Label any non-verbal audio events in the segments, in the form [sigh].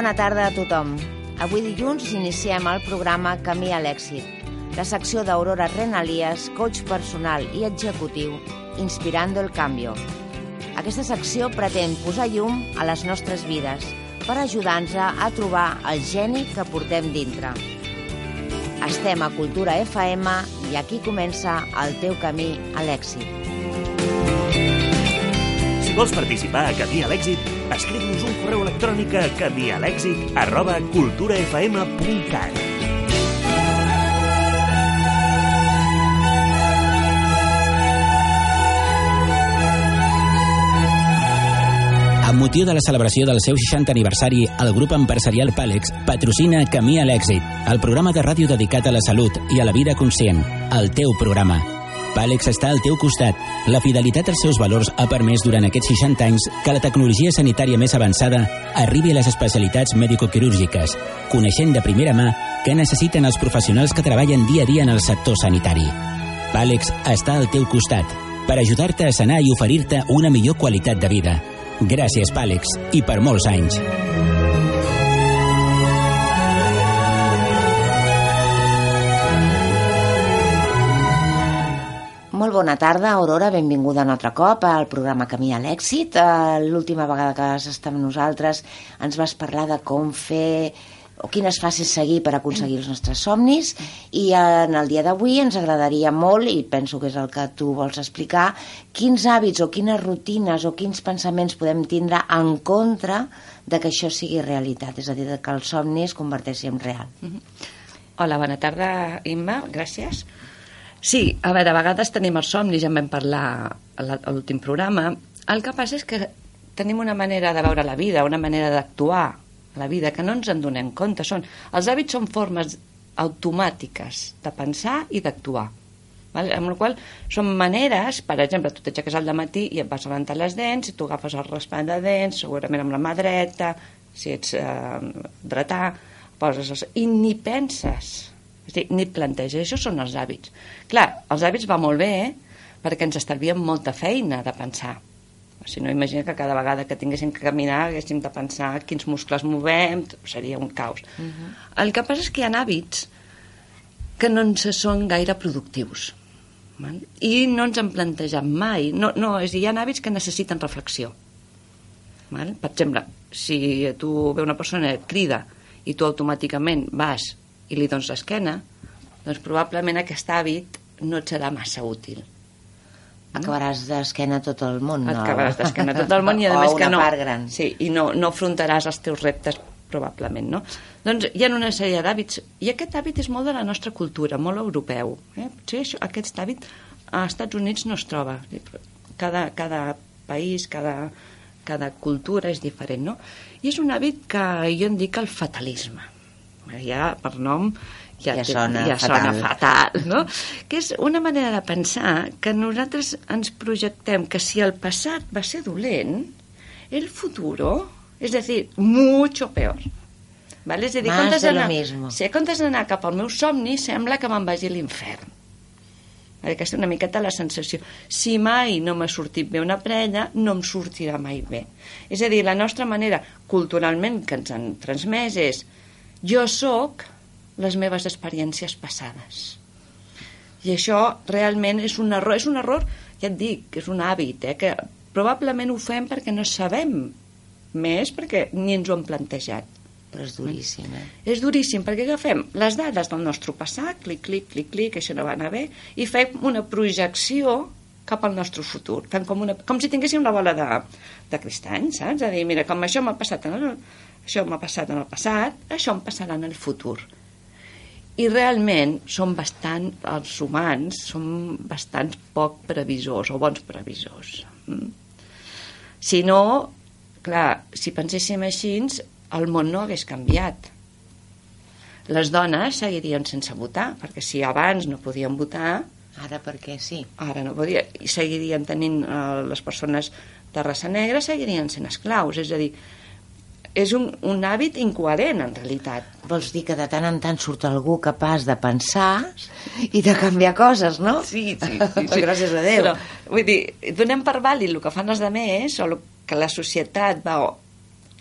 bona tarda a tothom. Avui dilluns iniciem el programa Camí a l'èxit, la secció d'Aurora Renalies, coach personal i executiu, Inspirando el Cambio. Aquesta secció pretén posar llum a les nostres vides per ajudar-nos a trobar el geni que portem dintre. Estem a Cultura FM i aquí comença el teu camí a l'èxit. Si vols participar a Camí a l'èxit, escriu-nos un correu electrònic a camialèxit arroba culturafm.cat. Amb motiu de la celebració del seu 60 aniversari, el grup empresarial Pàlex patrocina Camí a l'èxit, el programa de ràdio dedicat a la salut i a la vida conscient, el teu programa. Pàlex està al teu costat. La fidelitat als seus valors ha permès durant aquests 60 anys que la tecnologia sanitària més avançada arribi a les especialitats mèdico-quirúrgiques, coneixent de primera mà què necessiten els professionals que treballen dia a dia en el sector sanitari. Pàlex està al teu costat per ajudar-te a sanar i oferir-te una millor qualitat de vida. Gràcies, Pàlex, i per molts anys. Molt bona tarda, Aurora, benvinguda un altre cop al programa Camí a l'èxit. Eh, L'última vegada que vas estar amb nosaltres ens vas parlar de com fer o quines fases seguir per aconseguir els nostres somnis i en el dia d'avui ens agradaria molt, i penso que és el que tu vols explicar, quins hàbits o quines rutines o quins pensaments podem tindre en contra de que això sigui realitat, és a dir, que el somni es converteixi en real. Hola, bona tarda, Imma, gràcies. Sí, a veure, a vegades tenim els somnis, ja en vam parlar a l'últim programa. El que passa és que tenim una manera de veure la vida, una manera d'actuar a la vida que no ens en donem compte. Són, els hàbits són formes automàtiques de pensar i d'actuar. Vale? Amb la qual són maneres, per exemple, tu t'aixeques al matí i et vas a rentar les dents, i tu agafes el raspall de dents, segurament amb la mà dreta, si ets eh, dretà, poses i ni penses, és dir, ni et planteges, això són els hàbits. Clar, els hàbits va molt bé, eh? perquè ens estalvien molta feina de pensar. Si no, imagina que cada vegada que tinguéssim que caminar haguéssim de pensar quins muscles movem, seria un caos. Uh -huh. El que passa és que hi ha hàbits que no ens són gaire productius. I no ens han plantejat mai. No, no, és dir, hi ha hàbits que necessiten reflexió. Per exemple, si tu ve una persona et crida i tu automàticament vas i li dones l'esquena, doncs probablement aquest hàbit no et serà massa útil. Acabaràs d'esquena a tot el món. No? acabaràs d'esquena a tot el món i a [laughs] o més que no... part gran. Sí, i no, no afrontaràs els teus reptes probablement, no? Doncs hi ha una sèrie d'hàbits, i aquest hàbit és molt de la nostra cultura, molt europeu. Eh? Potser això, aquest hàbit als Estats Units no es troba. Cada, cada país, cada, cada cultura és diferent, no? I és un hàbit que jo en dic el fatalisme. Ja per nom ja, Ja sona ja sona fatal. fatal, no? Que és una manera de pensar que nosaltres ens projectem que si el passat va ser dolent, el futuro, és a dir, mucho peor. ¿Vale? És a dir, comptes d'anar-. Si comptes d'anar cap al meu somni, sembla que me'n vagi a l'infern. Aquesta és una miqueta la sensació. Si mai no m'ha sortit bé una prella, no em sortirà mai bé. És a dir, la nostra manera, culturalment, que ens han transmès és jo sóc les meves experiències passades. I això realment és un error, és un error, ja et dic, és un hàbit, eh, que probablement ho fem perquè no sabem més, perquè ni ens ho hem plantejat. Però és duríssim, eh? És duríssim, perquè agafem les dades del nostre passat, clic, clic, clic, clic, això no va anar bé, i fem una projecció cap al nostre futur. Fem com, una, com si tinguéssim la bola de, de cristall, saps? A dir, mira, com això m'ha passat en el, això m'ha passat en el passat, això em passarà en el futur. I realment som bastant, els humans, som bastant poc previsors o bons previsors. Mm? Si no, clar, si penséssim així, el món no hagués canviat. Les dones seguirien sense votar, perquè si abans no podien votar, Ara perquè sí. ara no podia, i seguirien tenint eh, les persones de raça negra, seguirien sent esclaus. És a dir, és un, un hàbit incoherent, en realitat. Vols dir que de tant en tant surt algú capaç de pensar i de canviar coses, no? Sí, sí, sí. [laughs] sí. Gràcies a Déu. Però, vull dir, donem per vàlid el que fan els altres o el que la societat va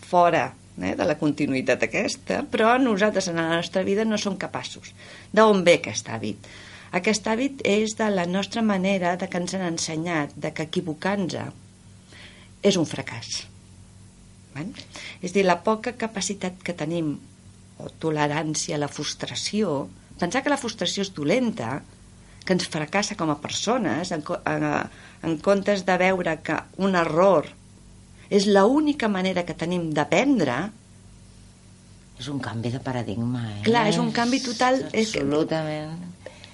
fora eh, de la continuïtat aquesta, però nosaltres en la nostra vida no som capaços. D'on ve aquest hàbit? Aquest hàbit és de la nostra manera de que ens han ensenyat de que equivocar-nos és un fracàs. Val? És dir, la poca capacitat que tenim o tolerància a la frustració, pensar que la frustració és dolenta, que ens fracassa com a persones, en, en, en comptes de veure que un error és l'única manera que tenim d'aprendre, És un canvi de paradigma, eh? Clar, és un canvi total, és que- Absolutament.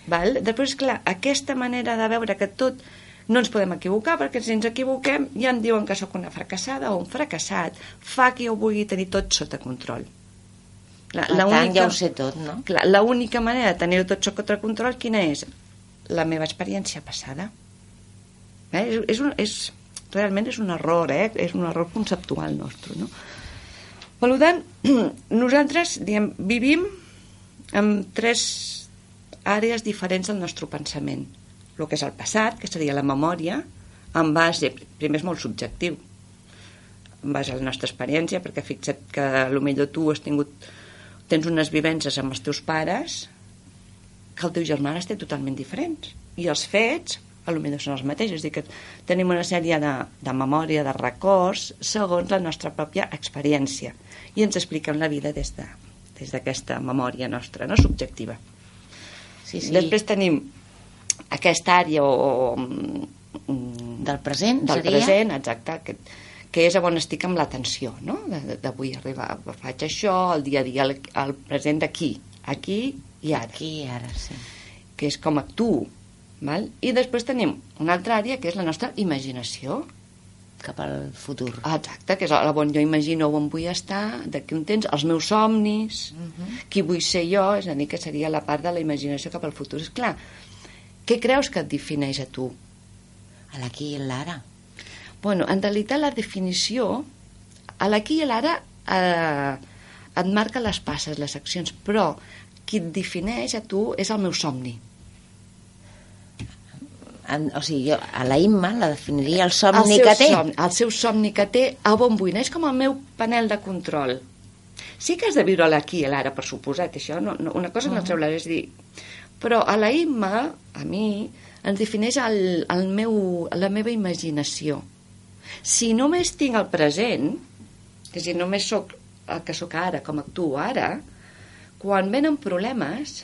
Val? Després, clar, aquesta manera de veure que tot no ens podem equivocar, perquè si ens equivoquem ja em diuen que sóc una fracassada o un fracassat, fa que jo vulgui tenir tot sota control. La, Per tant, ja ho sé tot, no? L'única manera de tenir-ho tot sota control, quina és? La meva experiència passada. Eh? És, és, un, és, realment és un error, eh? és un error conceptual nostre, no? Per tant, [clears throat] nosaltres diem, vivim en tres àrees diferents del nostre pensament. El que és el passat, que seria la memòria, en base, primer és molt subjectiu, en base a la nostra experiència, perquè fixa't que potser tu has tingut, tens unes vivències amb els teus pares que el teu germà les té totalment diferents. I els fets, a lo millor són els mateixos. És dir, que tenim una sèrie de, de memòria, de records, segons la nostra pròpia experiència. I ens expliquem la vida des de des d'aquesta memòria nostra, no subjectiva. Sí, sí. Després tenim aquesta àrea o, o Del present, del seria? present, exacte, que, que és on estic amb l'atenció, no? De- D'avui arribar, faig això, el dia a dia, el, el present d'aquí, aquí i ara, Aquí i ara, sí. que és com actuo. Val? I després tenim una altra àrea que és la nostra imaginació. Cap al futur. Exacte, que és el on jo imagino on vull estar, d'aquí un temps, els meus somnis, qui vull ser jo, és a dir, que seria la part de la imaginació cap al futur. És clar, què creus que et defineix a tu? A l'aquí i l'ara. Bueno, en realitat la definició, a l'aquí i l'ara eh, et marca les passes, les accions, però qui et defineix a tu és el meu somni. En, o sigui, jo a la Imma la definiria el somni el seu que té. Somni, el seu somni que té a on vull anar. És com el meu panel de control. Sí que has de viure l'aquí i l'ara, per suposat, això. No, no, una cosa no Mm. treu l'altra, és dir... Però a la Imma, a mi, ens defineix el, el meu, la meva imaginació. Si només tinc el present, que si només sóc el que sóc ara, com actuo ara, quan venen problemes,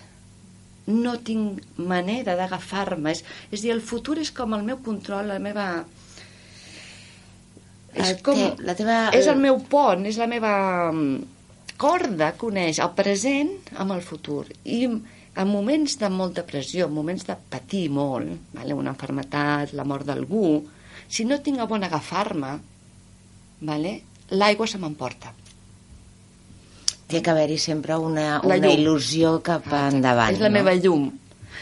no tinc manera d'agafar-me. És, és dir, el futur és com el meu control, la meva... És, El com, te- la teva- és el meu pont, és la meva mm, corda que uneix el present amb el futur. I en moments de molta pressió, en moments de patir molt, vale? una enfermetat, la mort d'algú, si no tinc a bon agafar-me, vale? l'aigua se m'emporta. Té que haver-hi sempre una, una il·lusió cap endavant. És la no? meva llum.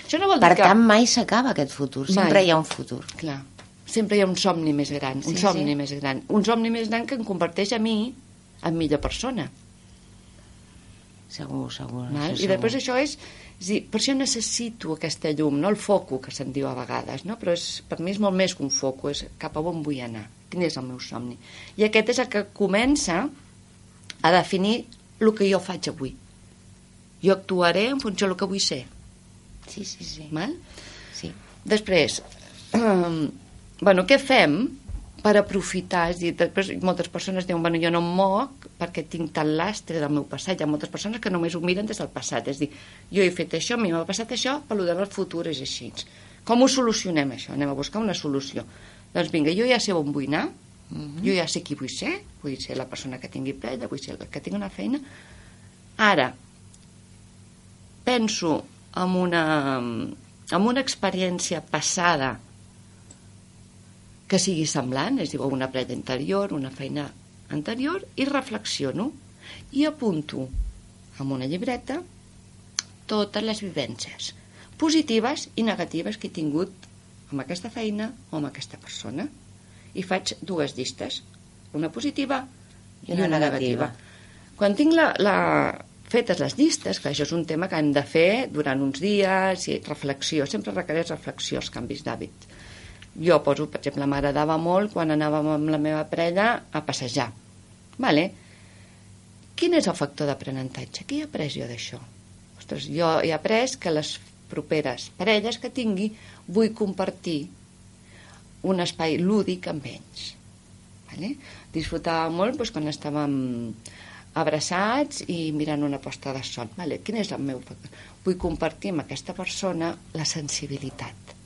Això no vol Per dir que... tant, mai s'acaba aquest futur. Sempre Mai. hi ha un futur. Clar, sempre hi ha un somni més gran, un Sí, somni sí. més gran. Un somni més gran que em converteix a mi en millor persona. Segur, segur. Val? I després això és... és dir, per això necessito aquesta llum, no el foco que se'n diu a vegades, no? però és, per mi és molt més que un foco, és cap a on vull anar, quin és el meu somni. I aquest és el que comença a definir el que jo faig avui. Jo actuaré en funció del que vull ser. Sí, sí, sí. Val? sí. Després, um, [clears throat] bueno, què fem per aprofitar? És a dir, després moltes persones diuen, bueno, jo no em moc perquè tinc tant lastre del meu passat. Hi ha moltes persones que només ho miren des del passat. És dir, jo he fet això, a mi m'ha passat això, per tant el futur és així. Com ho solucionem, això? Anem a buscar una solució. Doncs vinga, jo ja sé on vull anar, jo ja sé qui vull ser, vull ser la persona que tingui plena, vull ser el que tingui una feina. Ara, penso en una, en una experiència passada que sigui semblant, és a dir, una prèvia anterior, una feina anterior, i reflexiono i apunto amb una llibreta totes les vivències positives i negatives que he tingut amb aquesta feina o amb aquesta persona. I faig dues llistes, una positiva I una negativa. Quan tinc la, la, fetes les llistes, que això és un tema que hem de fer durant uns dies, i reflexió, sempre requereix reflexió, els canvis d'hàbit. Jo poso, per exemple, m'agradava molt quan anàvem amb la meva parella a passejar. Vale? Quin és el factor d'aprenentatge? Què he après jo d'això? Ostres, jo he après que les properes parelles que tingui vull compartir un espai lúdic amb ells. Vale? Disfrutava molt doncs, quan estàvem abraçats i mirant una posta de sol. Vale? Quin és el meu factor? Vull compartir amb aquesta persona la sensibilitat.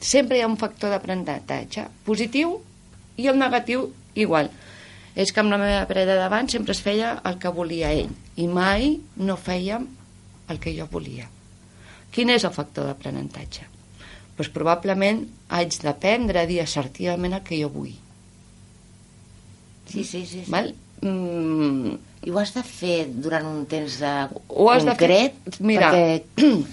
Sempre hi ha un factor d'aprenentatge positiu i el negatiu igual. És que amb la meva parella davant sempre es feia el que volia ell i mai no fèiem el que jo volia. Quin és el factor d'aprenentatge? Pues probablement haig d'aprendre a dir assertivament el que jo vull. Sí, sí, sí. sí. Val? Mm, I ho has de fer durant un temps de Ho has de concret? fer- mira. Perquè,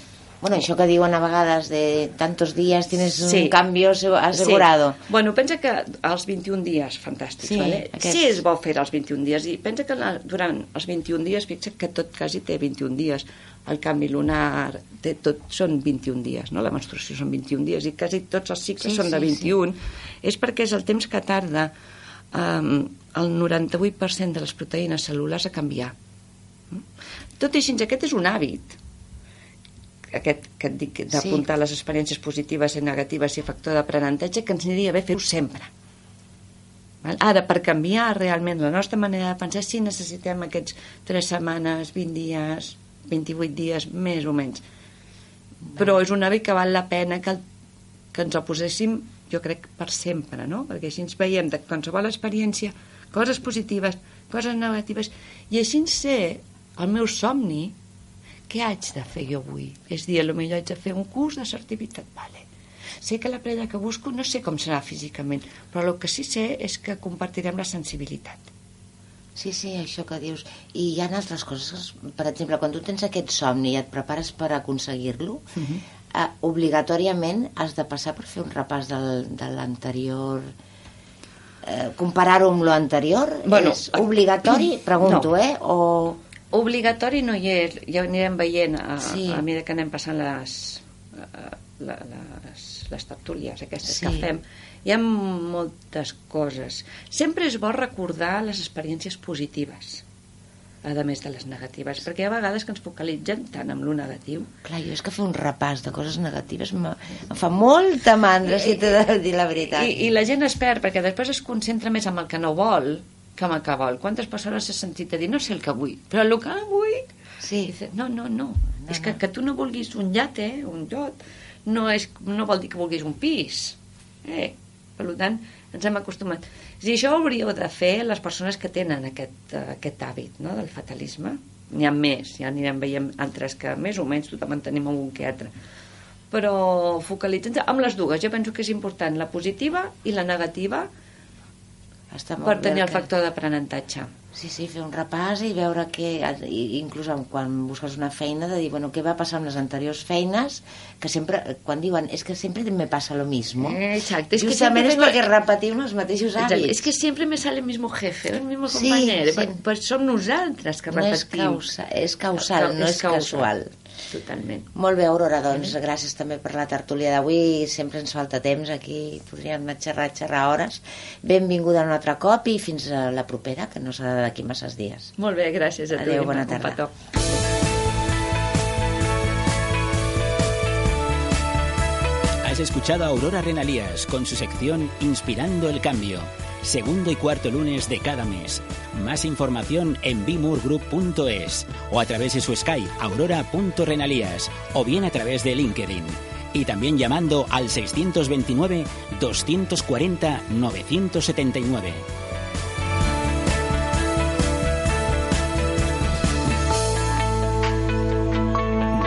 bueno, això que diuen a vegades de tantos dies tienes Sí. un cambio asegurado. Sí. Bueno, pensa que els 21 dies, fantàstics, Sí, vale? aquests. sí és bo fer els 21 dies, i pensa que la, durant els 21 dies, fixa que tot quasi té 21 dies, el canvi lunar, té, tot són 21 dies, no? la menstruació són 21 dies, i quasi tots els cicles Sí, són de sí, 21, és perquè és el temps que tarda um, el 98% de les proteïnes cel·lulars a canviar. Mm? Tot i així, aquest és un hàbit, aquest que et dic d'apuntar les experiències positives i negatives i factor d'aprenentatge que ens aniria bé fer-ho sempre. Val? Ara, per canviar realment la nostra manera de pensar, sí necessitem aquests 3 setmanes, 20 dies, 28 dies, més o menys. Però és un hàbit que val la pena que, el, que ens el poséssim, jo crec, per sempre, no? Perquè així ens veiem de qualsevol experiència, coses positives, coses negatives, i així sé el meu somni, què haig de fer jo avui? És dir, potser haig de fer un curs d'assertivitat, vale. Sé que la parella que busco no sé com serà físicament, però el que sí sé és que compartirem la sensibilitat. Sí, sí, això que dius. I hi ha altres coses, per exemple, quan tu tens aquest somni i et prepares per aconseguir-lo, uh Mhm. -huh. eh, obligatòriament has de passar per fer un repàs del, de l'anterior... Eh, comparar-ho amb l'anterior Bueno, és obligatori, pregunto, no. eh? O... Obligatori no hi és, ja ho anirem veient a, Sí. a mesura que anem passant les, eh, la, les, les tertúlies aquestes Sí. que fem. Hi ha moltes coses. Sempre és bo recordar les experiències positives, a més de les negatives, perquè hi ha vegades que ens focalitzem tant en lo negatiu Clar, jo és que fer un repàs de coses negatives me- em fa molta mandra, si t'he de dir la veritat. I, I la gent es perd perquè després es concentra més en el que no vol que vol. Quantes persones s'ha sentit a dir no sé el que vull, però el que vull... Sí. Dice, no, no, no. no és que, que tu no vulguis un llate, un llot, no, és, no vol dir que vulguis un pis. Eh? Per tant, ens hem acostumat. És dir, això ho hauríeu de fer les persones que tenen aquest, eh, aquest hàbit no? del fatalisme. N'hi ha més, ja anirem veient altres que més o menys tothom en tenim algun que altre. Però focalitzant amb les dues, jo penso que és important la positiva i la negativa Està molt per tenir el que- factor d'aprenentatge. Sí, sí, fer un repàs i veure què... i Inclús quan busques una feina, de dir, bueno, què va passar amb les anteriors feines, que sempre, quan diuen, és que sempre me passa lo mismo. Eh, exacte, és que Justament sempre és perquè repetim els mateixos Exacte. hàbits. És que sempre me sale el mismo jefe, el mismo Sí, compañero. sí. Pues som nosaltres que no és, repetim. causa, és causal, no és, casual. Totalment. Molt bé, Aurora, doncs gràcies també per la tertúlia d'avui. Sempre ens falta temps aquí, podríem xerrar, xerrar hores. Benvinguda un altre cop i fins a la propera, que no serà d'aquí masses dies. Molt bé, gràcies a tu. Adéu, bona un tarda. petó. Has escuchado a Aurora Renalías con su sección Inspirando el Cambio. Segundo y cuarto lunes de cada mes. Más información en bimurgroup.es o a través de su Skype aurora.renalías o bien a través de LinkedIn. Y también llamando al 629 240 979.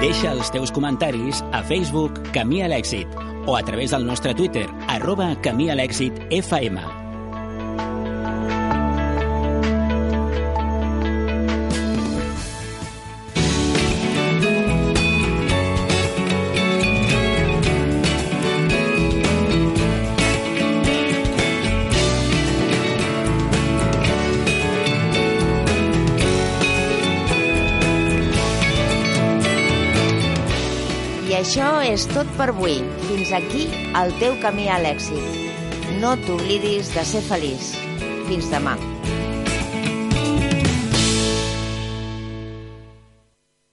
Deixa els teus comentaris a Facebook Camí o a través del nostre Twitter arroba Camí a. això és tot per avui. Fins aquí el teu camí a l'èxit. No t'oblidis de ser feliç. Fins demà.